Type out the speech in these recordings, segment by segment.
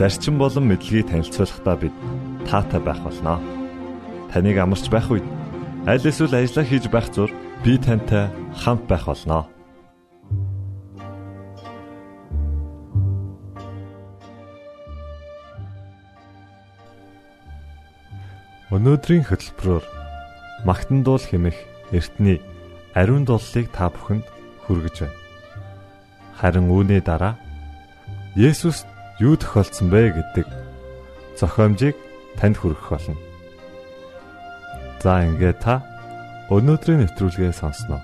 зарчим болон мэдлэгийг танилцуулахдаа бид таатай байх болноо. Таныг амарч байх үед аль эсвэл ажиллаа хийж байх зур би тантай хамт байх болноо. Өнөөдрийн хөтөлбөрөөр магтан дуул хэмэх эртний ариун дуулыг та бүхэнд хүргэж байна. Харин үүний дараа Есүс юу тохиолдсон бэ гэдэг зохиомжийг танд хүргэх болно. За ингээд та өнөөдрийн нэвтрүүлгээ сонсноо.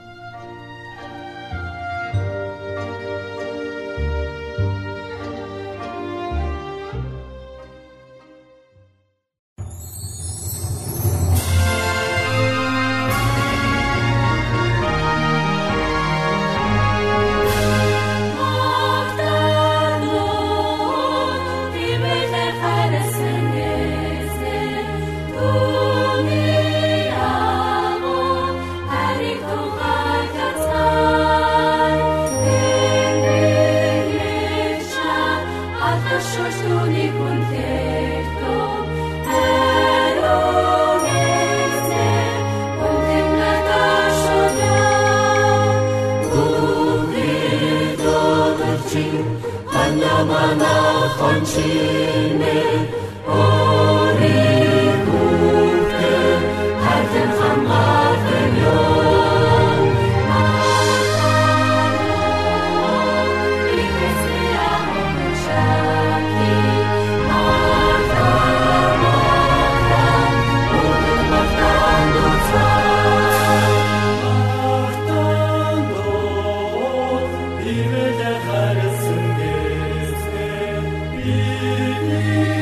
Herzen geht's mir, wie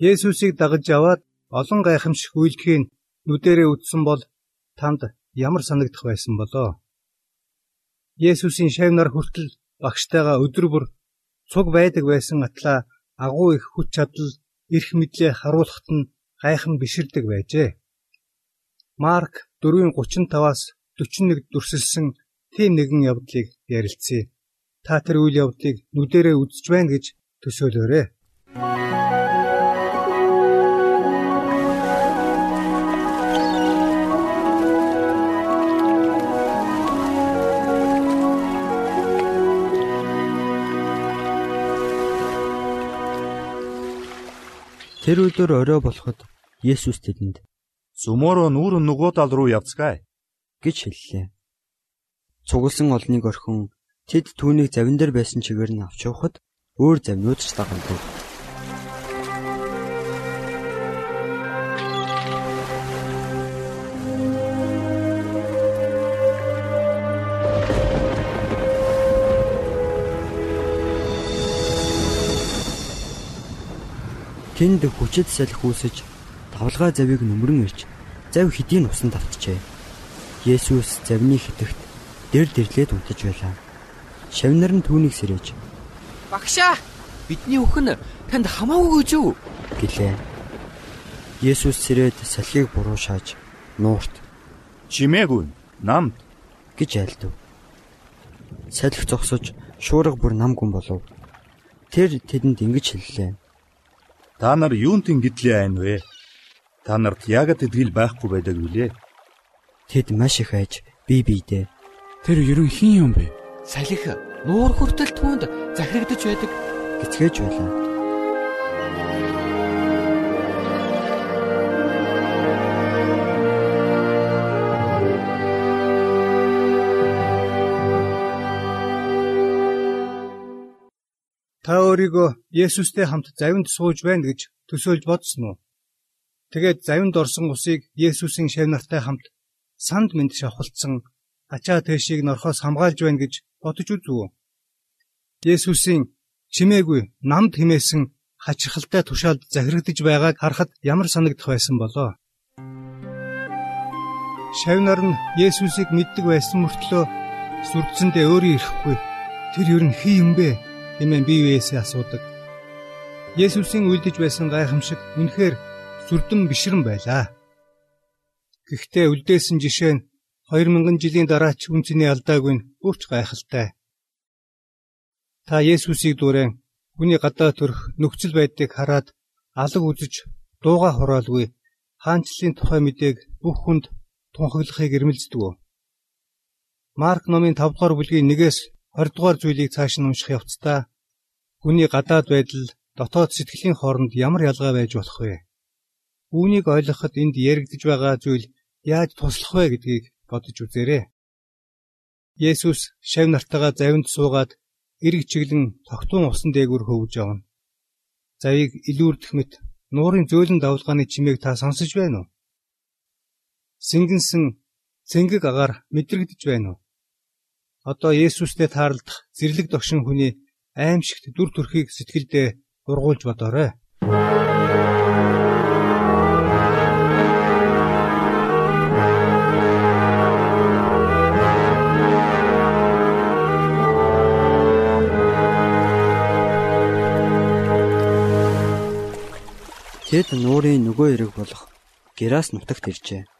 Есүсийг дагаж яваад олон гайхамшиг үйлдэхийг нүдэрээ үзсэн бол танд ямар санагдах байсан болоо? Есүсийн шав нар хүртэл багштайгаа өдөр бүр цуг байдаг байсан атлаа агуу их хүч чадал эрх мэдлээ харуулхад нь гайхан биширдэг байжээ. Марк 4:35-аас 41 дүрсэлсэн тийм нэгэн явдлыг ярилцъя. та тэр үйл явдлыг нүдэрээ үзэж байна гэж төсөөлөөрэй. Тэр өдөр орой болоход Есүс тэдэнд "Зумороо нүүр нөгөө тал руу явцгаая" гэж хэллээ. Цугласан олныг орхин тэд түүнийг завин дээр байсан чигээр нь авч явахад өөр завнууд ч дагалдав. Тэнд хүчит салхи үүсэж давлгаа завийг нүмрэн ирж зав хэдийн усан давтжээ. Есүс завны хитэгт дэр дэрлээд унтаж байлаа. Шавнар нь түүнийг сэрэж "Багшаа, бидний өхөн танд хамаагүй гэж үү?" гэлээ. Есүс сэрээд салхийг буруу шааж нуурт "Чимээгүй, намд" гэж айлдав. Салхи зогсож шуурга бүр нам гүн болов. Тэр тэдэнд ингэж хэллээ. Та нар юунт ингэдлээ айн вэ? Та нарт яагаад итгэл байхгүй байдаг вүлээ? Тэд маш их айж бие биедээ Тэр ерөн хин юм бэ? Салхи нуур хүртэл түүнд захирагдж байдаг. гэцгээж байлаа. Өөрийгөө Есүстэй хамт завинд сууж байна гэж төсөөлж бодсон уу? Тэгээд завинд орсон усыг Есүсийн шав нартай хамт санд мэд шавхалцсан ачаа тэшийг норхоос хамгаалж байна гэж бодож үзв үү? Есүсийн чимээгүй намд химээсэн хачирхалтай тушаалд захирагдж байгааг харахад ямар санагдах байсан болоо? Шавнар нь Есүсийг мэддэг байсан мөртлөө сүрдсэндээ өөрөө ирэхгүй. Тэр ер нь хий юм бэ? Хэмээн бие биесээ асуудаг. Есүсийн үлдэж байсан гайхамшиг үнэхээр сүрдэн бишрэн байлаа. Гэхдээ үлдээсэн жишээ нь 2000 жилийн дараа ч үнцний алдаагүй нь бүрч гайхалтай. Та Есүсийг дүүрэн хүний гадаа төрөх нөхцөл байдлыг хараад алга үзэж дууга хураалгүй хаанчлалын тухай мэдээг бүх хүнд тунхаглахыг эрмэлздэг? Марк номын 5 дугаар бүлгийн 1-ээс 20 дугаар зүйлийг цааш нь унших явцдаа хүний гадаад байдал дотоод сэтгэлийн хооронд ямар ялгаа байж болох вэ? Үүнийг ойлгоход энд яригдж байгаа зүйл яаж туслах вэ гэдгийг бодож үзээрэй. Есүс шав нартайгаа завинд суугаад эрг чиглэн тогтун усан дээгүүр хөвж явна. Завийг илүүрдэх мэт нуурын зөөлөн давлгааны чимээг та сонсож байна уу? Сэнгэнсэн цэнгэг агаар мэдрэгдэж байна уу? Одоо Есүстэй таарлах зэрлэг догшин хүний аимшигт дүр төрхийг сэтгэлдээ ургуулж бодоорой. Тэд нуурын нөгөө эрэг болох Герас нутагт иржээ.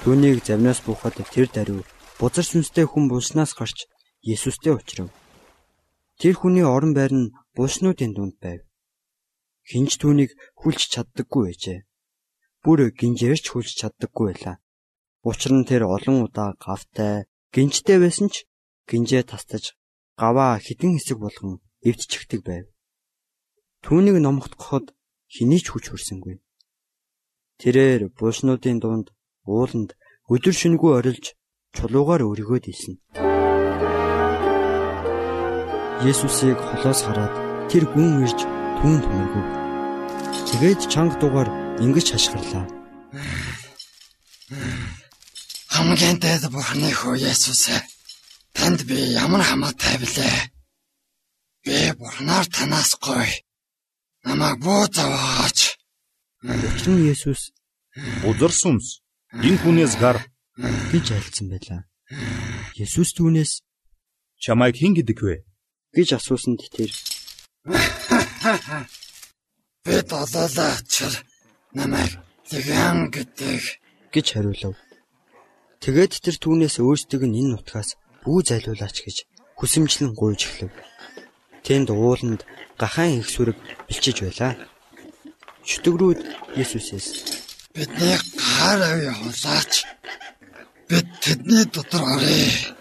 Түүнийг завнаас буухад тэр даруй бузар сүнстэй хүн булснаас гарч Есүстэй уулзрав. Тэр хүний орон байр нь булснуудын дунд байв. Хинч түүнийг хүлж чаддаггүй байжээ. Бүр гинжээрч хүлж чаддаггүй байлаа. Учир нь тэр олон удаа гавтай, гинжтэй байсан ч гинжээ тастаж гаваа хідэн хэсэг болгон эвдчихдэг байв. Түүнийг номхотгоход хэний ч хүч хүрсэнгүй. Тэрээр булснуудын дунд ууланд өдөр шөнөгүй орилж чулуугаар өргөөд ийсэн. Есүсийг холоос хараад тэр гүн ирж түүнд мөргөв. Тэгээд чанга дугаар ингэж хашгирлаа. Хамгийн дээд бурхны хөө Есүс танд би ямар хамаатай билээ. Би бурхнаар танаас гоё. Намайг буу заваач. Учир нь Есүс Узар сүмс энэ хүнээс гар гэж альцсан байлаа. Есүс түүнээс чамайг хэн гэдэг вэ? Гэж асуусанд тэр Би долоолаач намайг тэгэн гэдэг гэж хариулав. Тэгээд тэр түүнээс өөрсдөг нь энэ нутгаас бүү зайлуулаач гэж хүсэмжлэн гуйж эхлэв. Тэнд ууланд гахаан их сүрэг бэлчиж байлаа. Шүтгрүүд Есүсээс Бидний гар авъя хулаач. Бид тэдний дотор оръё.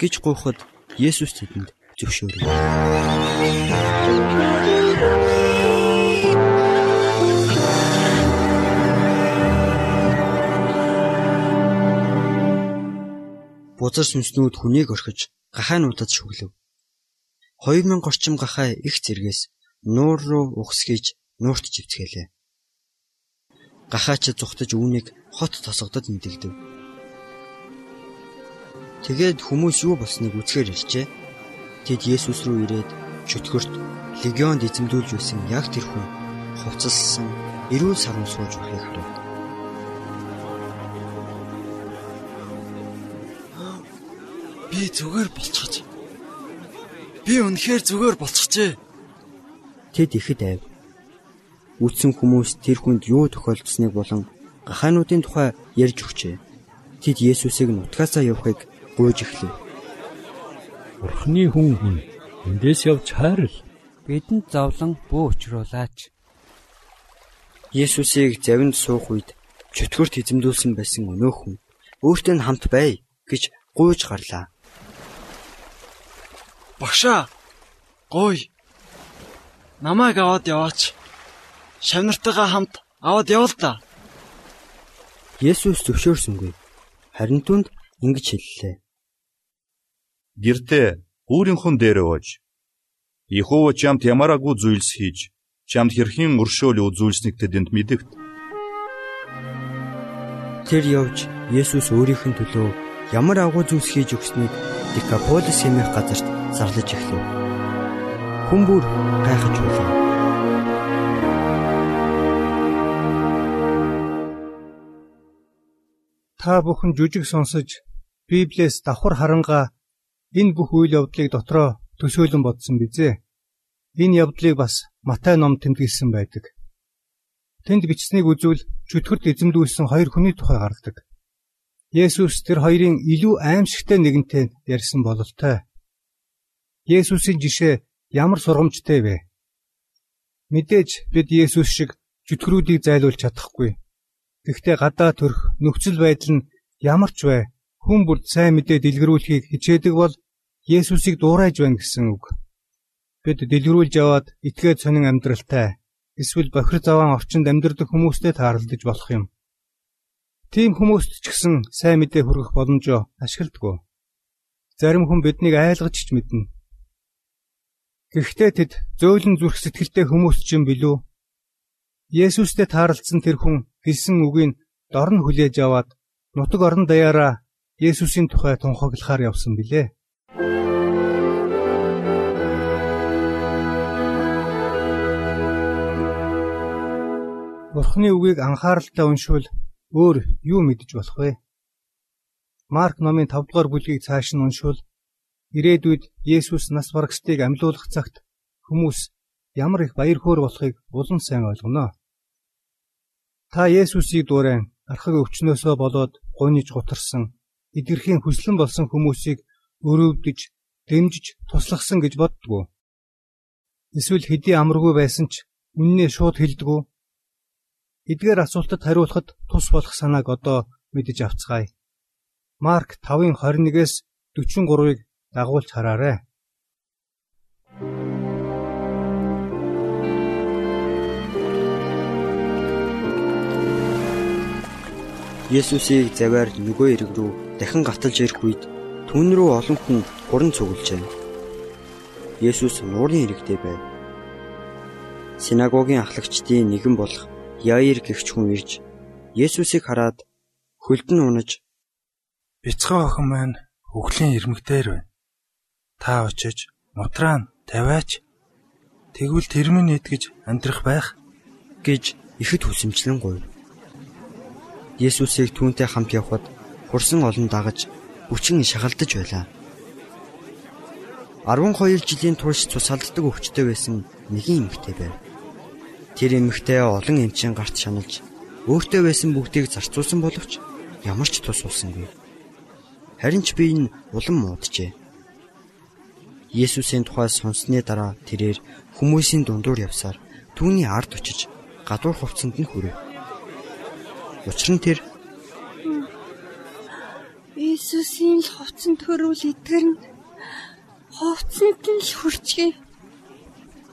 гэж гуйхад Есүс тэдэнд зөвшөөрөв. Бузар сүнснүүд хүнийг орхиж гахаануудад шүглэв. 2000 орчим гахаа их зэргээс нуур руу ухсгийж нуурт живцгээлээ. Гахаач зүхтэж үүнийг хот тосгодод мэдэгдэв. Тэгээд хүмүүс юу болсныг үзэхээр ирчээ. Тэд Есүс рүү ирээд чөтгөрт легионд эзэмдүүлж байсан яг тэр хүн хувцаслсан эрүүл сарун сууж байхыг харав. Би зүгээр болчихж. Би үнэхээр зүгээр болчихжээ. Тэд ихэд айв. Үтсэн хүмүүс тэр хүнд юу тохиолдсныг болон гахаануудын тухай ярьж өгчээ. Тэд Есүсийг нутгаасаа явахыг гуйж эхлэв. Бурхны хүн хүн эндээс явж хайрл. бидэнд зовлон бүү учруулаач. Есүсийг завинд суух үед чөтгөрт эзэмдүүлсэн байсан өнөөхөн өөртөө нь хамт бай гэж гуйж гарлаа. Багшаа. Гой. Намайг аваад яваач. Шавнартайгаа хамт аваад явал та. Есүс зөвшөөрсөнгүй. Харин түнд ингэж хэллээ. Гэртээ өөрийнхөө дээр ууж Иехова чамд ямараагүй зүйлс хийж чамд хэрхэн өршөөл үзүүлснийг тэдэнд мэдэгт. Тэр явж Есүс өөрийнх нь төлөө ямар агуу зүйлс хийж өгснийг Декаполис хэмээх газарт зарлаж эхлэв. Хүн бүр гайхаж байлаа. Та бүхэн жүжиг сонсож Библиэс давхар харангаа энэ бүх үйл явдлыг дотроо төсөөлөн бодсон бизээ. Энэ явдлыг бас Матай ном тэмдэглэсэн байдаг. Тэнд бичснийг үзвэл чөтгөрт эзэмдүүлсэн хоёр хүний тухай гардаг. Есүс тэр хоёрын илүү аимшигтай нэгэнтэй ярьсан бололтой. Есүсийн жишээ ямар сургамжтай вэ? Мэдээж бид Есүс шиг чөтгөрүүдийг зайлуулж чадахгүй. Гэхдээ гадаа төрх нөхцөл байдал нь ямар ч вэ? Хүн бүрд сайн мэдээ дэлгэрүүлэхийг хичээдэг бол Есүсийг дуурайж байна гэсэн үг. Бид дэлгэрүүлж яваад итгээд сонин амьдралтай эсвэл бохир заваан орчинд амьдардаг хүмүүстэй таарлаж болох юм. Тийм хүмүүст ч гэсэн сайн мэдээ хүргэх боломжоо ашигладаг. Зарим хүн биднийг айлгаж ч мэднэ. Гэхдээ тэд зөөлөн зүрх сэтгэлтэй хүмүүс ч юм билүү? Есүстэй таарлцсан тэр хүн хэлсэн үгийг дор нь хүлээж аваад нутаг орон даяараа Есүсийн тухай тунхаглахаар явсан билээ. Бурхны үгийг анхааралтай уншвал өөр юу мэдэж болох вэ? Марк номын 5 дугаар бүлгийг цааш нь уншвал ирээдүйд Есүс нас барагчдыг амьлуулах цагт хүмүүс ямар их баяр хөөр болохыг улам сайн ойлгоно. Та Есүсийг дуурайн архаг өвчнөөсөө болоод гуниж гутарсан эдгэрхийн хүслэн болсон хүмүүсийг өрөвдөж, дэмжиж туслахсан гэж боддгоо. Эсвэл хэдий амаргүй байсан ч үннээ шууд хэлдэггүй. Эдгээр асуултад хариулахад тус болох санааг одоо мэдэж авцгаая. Марк 5-ын 21-ээс 43-ыг дагуулж хараарай. Есүсийг заваар нөгөө эрэг рүү дахин гаталж ирэх үед түн рүү олон хүн гуран цуглжээ. Есүс нуурын иргэдээ байв. Синагогийн ахлагчдын нэгэн болох Яир гэгч хүн ирж Есүсийг хараад хөлдөн унаж Бяцхан охин маань өглөө ирмэгдээр байна. Та очиж нутраа нь тавиач. Тэгвэл тэрмэн идгэж амьдрах байх гэж ихэд хүсэмжлэн гуйв. Есүсийг түүнтэй хамт явхад хурсан олон дагаж хүчин шахалдаж байлаа. 12 жилийн турш цусалддаг өвчтөй байсан нэгэн эмэгтэй байв. Тэр эмэгтэй олон эмчийн гарт шаналж өөртөө байсан бүгдийг зарцуулсан боловч ямар ч тус улсангүй. Харин ч би энэ улам мууджээ. Есүсийн тухай сонссны дараа тэрээр хүмүүсийн дундуур явсаар түүний ард очиж гадуур хувцсанд нь хүрэв. Учир нь тэр Иесусийн л хувцсан төрүүл идгэрн хувцсанд нь л хүрчгээ.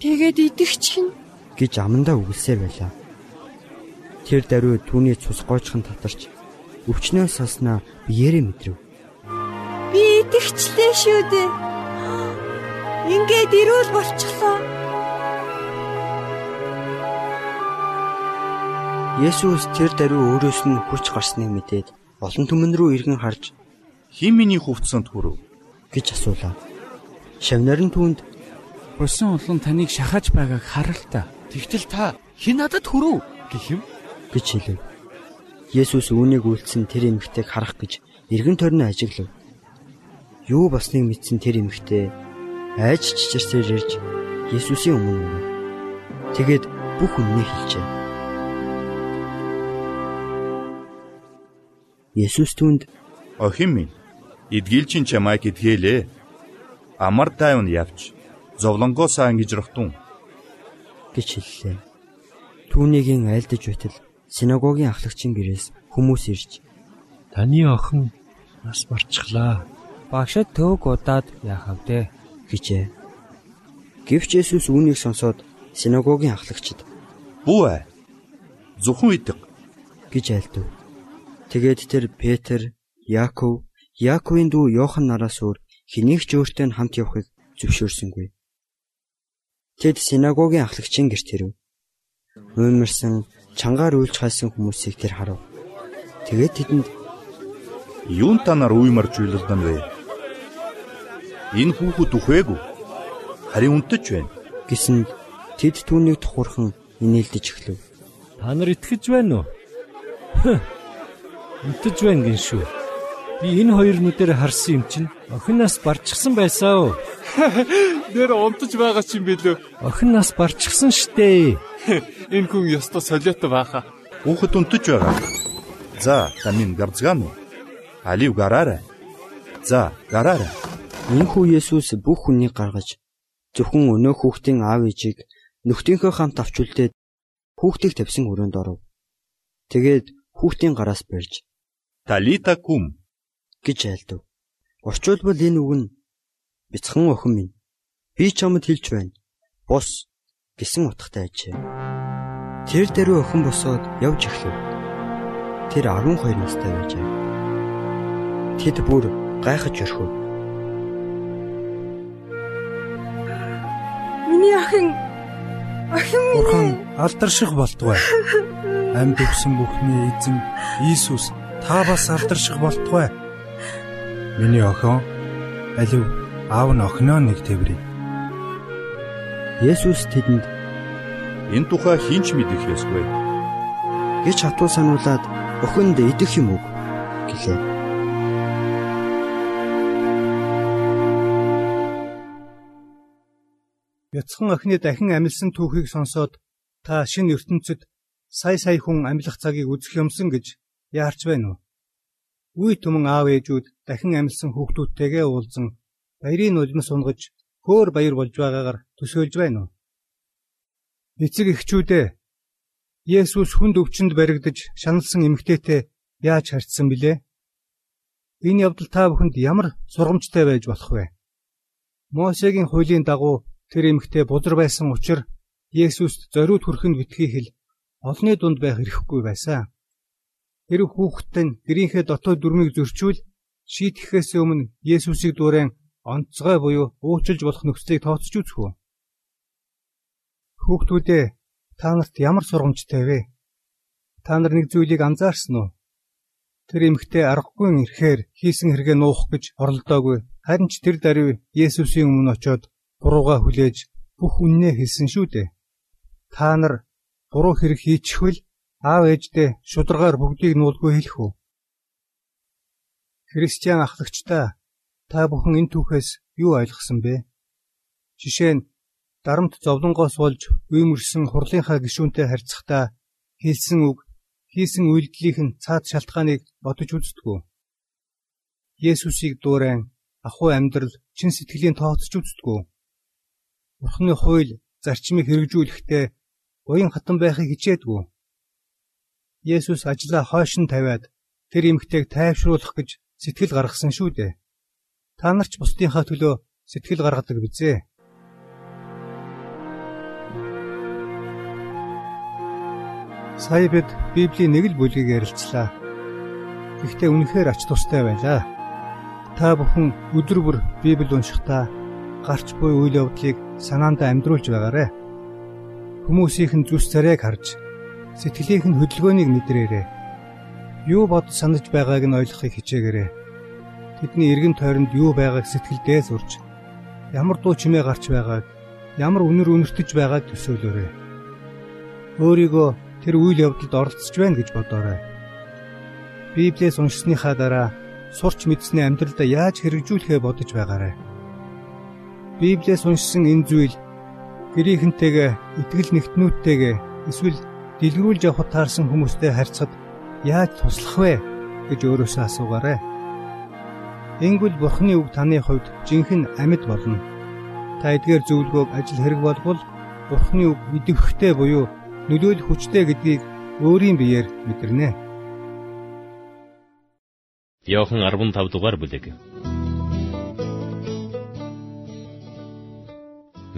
Тэгээд идэгчхэн гэж амандаа үгэлсээр байлаа. Тэр даруй түүний цус гоочхон татарч өвчнөө салснаа биеэрээ мэдрэв. Би идэгчлээ шүү дээ. Ингээд ирүүл болчихлоо. Есүс тэр даруй өөрөөс нь хүч гарсныг мэдээд олон түмэн рүү иргэн харж "Хин миний хувцсанд хүрв?" гэж асуулаа. Шавнар нь түүнд "Бусан улан таныг шахаж байгааг харал та. Тэгтэл та хэн надад хүрв?" гэх юм гэж хэлв. Есүс үүнийг үйлцэн тэр эмэгтэйг харах гэж эргэн тойрны ажиглав. Юу басныг мэдсэн тэр эмэгтэй айж чичирсээр ирж Есүсийн өмнө өрөв. Тэгээд бүх үннийг хэлжээ. Есүс түнд "Охин минь, эдгийлчин чамайг эдгээлээ. Амар тайван явж, зовлонгоосаа ангиж рахтун" гэж хэллээ. Түүнийгийн айлдаж байтал синагогийн ахлагчийн гэрээс хүмүүс ирж таны охин нас барчихлаа. Багшд төг удаад яахав дээ гэжээ. Гэвч Есүс үүнийг сонсоод синагогийн ахлагчид "Бүү ээ. Зөвхөн идэг" гэж айлдав. Тэгээд тэр Петр, Яаков, Яаковын дүү Йохан нараас өөр хэнийг ч өөртөө хамт явахыг зөвшөөрсөнгүй. Тэд синагогийн ахлагчийн гэрт ирэв. Уймарсан чангаар уйлж хайсан хүмүүсийг тэр харав. Тэгээд тэдэнд "Юун та нар уймарч уйлалдан вэ? Энэ хүүхэд үхвээгүй. Харин унтаж байна" гэсэнд тэд түүнийг тухурхан инээлдэж эхлэв. Та нар итгэж байна уу? Унтаж байна гин шүү. Би энэ хоёр нүдээр харсан юм чинь охин нас барчихсан байсан уу? Нэр унтаж байгаа ч юм бэлээ. Охин нас барчихсан штэ. Энэ хүн ёстой солиотой бааха. Хүүхэд унтаж байгаа. За, тамин гарцгаан уу? Алив гараарай. За, гараарай. Энэхүү Есүс бүх хүнийг гаргаж зөвхөн өнөө хүүхдийн аав ээжийг нөхдийнхөө хамт авч үлдээд хүүхдийг тавьсан өрөөнд оров. Тэгээд хүүхдийн гараас барьж Талита кум гэж айлдав. Орчуулбал энэ үг нь бяцхан охин минь би чамд хэлж байна. Бус гэсэн утгатай ажээ. Тэр дэрүү охин босоод явж эхлэв. Тэр 12 настай байжээ. Тэд бүр гайхаж орхив. Миний охин охин Бурхан алдарших болтугай. Амьд өгсөн бүхний эзэн Иесус та бас алдарших болтугай. Миний охин алив аав нь охиноо нэг тэврий. Есүс тэдэнд энэ тухай хинч мэдэх ёсгүй гэж хатуу сануулад охинд идэх юм уу гэлээ. Бяцхан охины дахин амилсан түүхийг сонсоод та шинэ ертөнцид сая сая хүн амьлах цагийг үзэх юмсан гэж яарч байна уу? Үе түмэн аав ээжүүд дахин амилсан хүүхдүүдтэйгээ уулзан баярын нулимс унгаж хөөр баяр болж байгаагаар төсөөлж байна уу? Эцэг эхчүүдээ Есүс хүнд өвчнөд баригдаж шаналсан эмэгтэйтэй яаж харьцсан билээ? Энэ явдал та бүхэнд ямар сургамжтай байж болох вэ? Мосегийн хуулийн дагуу тэр эмэгтэй бузар байсан учраас Есүст зориуд хүрэхэд битгий хэл олны дунд байх эрхгүй байсан. Тэр хүүхэд нь гэрийнхээ дотоод дүрмийг зөрчүүл шийтгэхээс өмнө Есүсийг дуурайн онцгой буюу уучлж болох нөхцөлийг тооцож үзэх үү? Хүүхдүүдээ та нарт ямар сургамжтай вэ? Та нар нэг зүйлийг анзаарсан уу? Тэр эмэгтэй аргагүй ирэхээр хийсэн хэрэгээ нуух гэж оролдоогүй. Харин ч тэр даруй Есүсийн өмнө очиод бурууга хүлээж бүх үннээ хэлсэн шүү дээ. Та нар буруу хэрэг хийчихвэл аав ээждээ шударгаар бүгдийг нуулгүй хэлэх үү? Христиан ахлагчдаа та бүхэн энэ түүхээс юу ойлгосон бэ? Жишээ нь дарамт зовлонгоос болж үймэрсэн хурлынхаа гишүүнтэй харьцахдаа хэлсэн үг, хийсэн үйлдэлийнх нь цаад шалтгааныг бодож үздэггүй. Есүсийг дуурайн ахуй амьдрал чин сэтгэлийн тооцож үздэггүй. Бурхны хууль зарчмыг хэрэгжүүлэхдээ уян хатан байхыг хичээдгүй. Есүс ажлаа хойш нь тавиад тэр эмгтэйг тайвшруулах гэж сэтгэл гаргасан шүү дээ. Та нар ч бусдынхаа төлөө сэтгэл гаргадаг бизээ. Сая бид Библийн нэг л бүлгийг ярилцлаа. Гэхдээ үнэхээр ач тустай байлаа. Та бүхэн өдөр бүр Библийг уншихдаа гарч буй үйл явдлыг санаандаа амьдруулж байгаарэ. Хүмүүсийнх нь зүс царайг харж, сэтгэлийнх нь хөдөлгөөнийг мэдрээрэй. Юу бод санаж байгааг нь ойлгохыг хичээгээрэй. Тэдний эргэн тойронд юу байгааг сэтгэлдээ сурч, ямар дуу чимээ гарч байгааг, ямар үнэр үнэртэж байгааг төсөөлөөрэй. Өөрийгөө тэр үйл явдалд оролцож байна гэж бодоорой. Библиэс уншсныхаа дараа сурч мэдсэний амьдралдаа яаж хэрэгжүүлэхээ бодож байгаарай. Библиэс уншсан энэ зүйл гэрийнхэнтэйгээ итгэл нэгтнүүдтэйгээ эсвэл дэлгэрүүлж явахад таарсан хүмүүстэй харьцахад яаж туслах вэ гэж өөрөөсөө асуугаарай. Ингүүл Бурхны үг таны хувьд жинхэнэ амьд болно. Та эдгээр зөвлөгөөг ажил хэрэг болбол Бурхны үг идэвхтэй буюу нөлөөлөх хүчтэй гэдгийг өөрийн биеэр мэдэрнэ. Йохан 15 дугаар бүлэг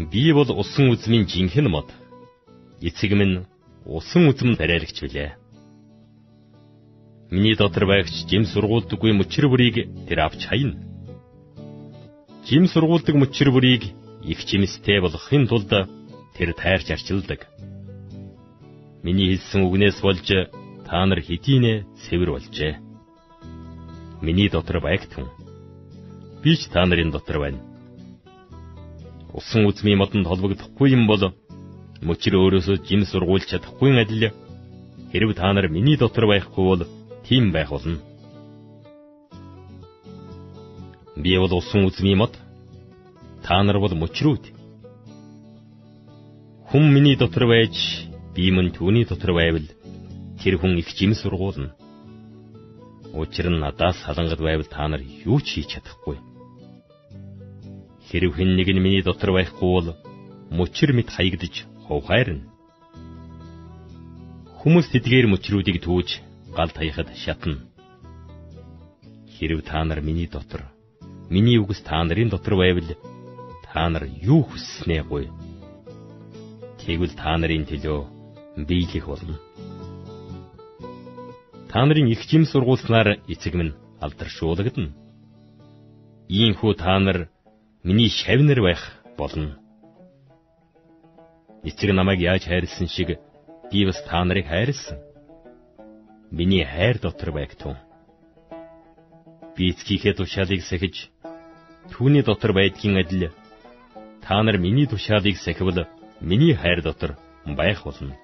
Би бол усан үзмийн жинхэнэ мод. Эцэг минь усан үзм тариалагч билээ. Миний дотор байгч жим сургуулдаггүй мөчр бүрийг тэр авч хайна. Жим сургуулдаг мөчр бүрийг их жимстэй болгохын тулд тэр тайрч арчилдаг. Миний хэлсэн үгнээс болж та нар хэдийнэ цэвэр болжээ. Миний дотор байгтун. Би ч та нарын дотор байна усан үзмийн модонд холбогдохгүй юм бол мөчр өөрөөсөө жин сургуулж чадахгүй адил хэрв та нар миний дотор байхгүй бол тийм байх болно. Би бол усан үзмийн мод та нар бол мөчрүүд. Хүн миний дотор байж би мөн түүний дотор байвал тэр хүн их жим сургуулна. Учир нь надаас салангад байвал та нар юу ч хийж чадахгүй. Хэрв хэн нэг нь миний дотор байхгүй бол мөчр мэд хаягдж хувхайрна. Хүмүүс тэдгээр мөчрүүдийг түүж гал таяхад шатна. Хэрв та нар миний дотор, миний үгс та нарын дотор байвал та нар юу хүсснээ гуй. Тэгвэл та нарын төлөө биелэх болно. Та нарын их жим сургуулснаар эцэг минь алдаршуулгадна. Ийхүү та нар миний шавнар байх болно. Эцэг намайг яаж хайрлсан шиг би бас та нарыг хайрлсан. Миний хайр дотор байгтун. Би эцгийнхээ тушаалыг сахиж түүний дотор байдгийн адил та нар миний тушаалыг сахивал миний хайр дотор байх болно.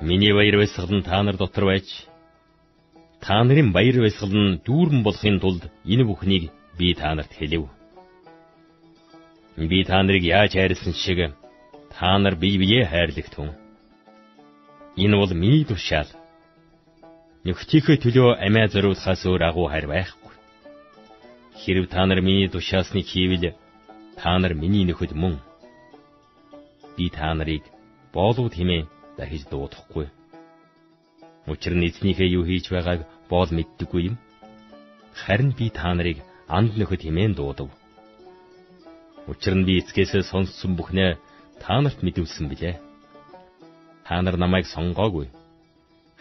Миний баяр баясгал нь та нар дотор байж та нарын баяр баясгал нь дүүрэн болохын тулд энэ бүхнийг би та нарт хэлэв. Би та нарыг яаж хайрлсан шиг та нар бие биеэ хайрлагтун. Энэ бол миний тушаал. Нөхцийнхээ төлөө амиа зориулахаас өөр агуу хайр байхгүй. Хэрв та нар миний тушаасныг хийвэл та нар миний нөхөд мөн. Би та нарыг боолууд хэмээн дахиж дуудахгүй. Учир нь эзнийхээ юу хийж байгааг боол мэддэггүй юм. Харин би та нарыг анд нөхөд химэн дуудав. Учир нь би эцгээсээ сонссон бүхнээ та нарт мэдүүлсэн билээ. Та нар намайг сонгоогүй.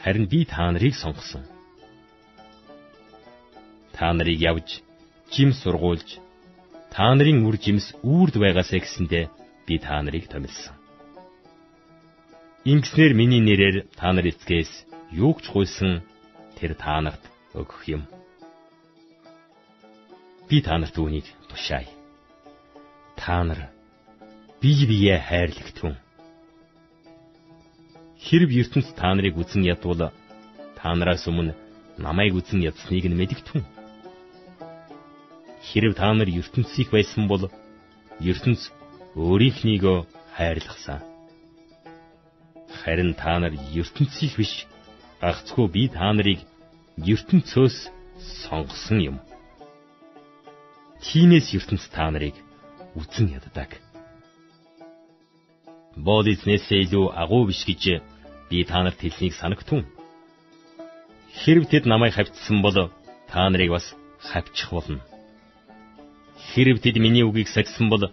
Харин би та нарыг сонгосон. Та нарыг явж, жим сургуулж, та нарын үр жимс үрд байгаасаа гэсэндэ би та нарыг томилсон. Ингэснээр миний нэрээр та нар эцгээс юу ч гуйсан тэр та нарт өгөх юм. Би та нарт үүнийг тушаая. Та нар бие бие хайрлагтун. Хэрв ертөнц та нарыг үзэн ядвал та нараас өмнө намайг үзэн ядсныг нь мэдгтун. Хэрв та нар ертөнцийг байсан бол ертөнц өөрийнхнийгөө хайрлахсан. Харин та нар ертөнцийг биш гагцхүү би та нарыг ертөнцөөс сонгосон юм. тиймээс ертөнц та нарыг үзэн яддаг. Боол эзнээсээ илүү агуу биш гэж би та нарт хэлснийг санагтун. Хэрв тэд намайг хавьтсан бол та нарыг бас хавчих болно. Хэрв тэд миний үгийг сахисан бол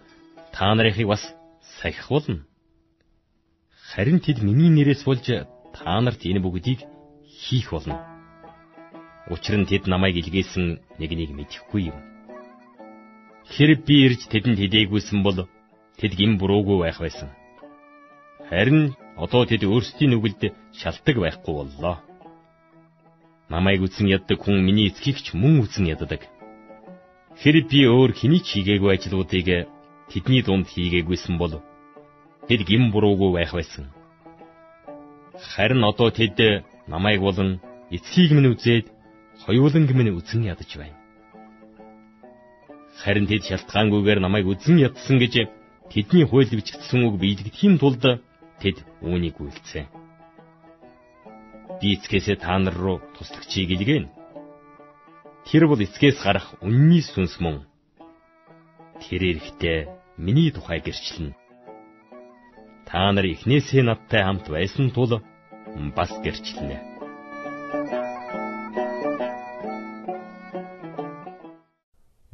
та нарыг бас сахих болно. Харин тэд миний нэрээс болж та нарт энэ бүгдийг хийх болно. Учир нь тэд намайг илгээсэн нэг нэг мэдэхгүй юм. Хэрэг би ирж тэдэнд хидээгүйсэн бол тэд гин буруугүй байх байсан. Харин одоо тэд өөрсдийн нүгэлд шалтгаан байхгүй боллоо. Намайг үзэн яддаг хүн миний эцгийг ч мөн үзэн яддаг. Хэрэг би өөр хэний ч хийгээгүй ажлуудыг тэдний дунд хийгээгүйсэн бол тэд гин буруугүй байх байсан. Харин одоо тэд намайг болон эцгийг минь үзээд хоёуланг минь үзэн ядаж байна. Харин тэд шалтгаангүйгээр намайг үзэн ядсан гэж тэдний хууль бичигдсэн үг биелэгдэхийн тулд тэд үүнийг үйлцээ. Би эцгээсээ та нар руу туслагчийг илгээнэ. Тэр бол эцгээс гарах үнний сүнс мөн. Тэр эрэхтээ миний тухай гэрчлэнэ. Та нар эхнээсээ надтай хамт байсан тул бас гэрчлэнэ.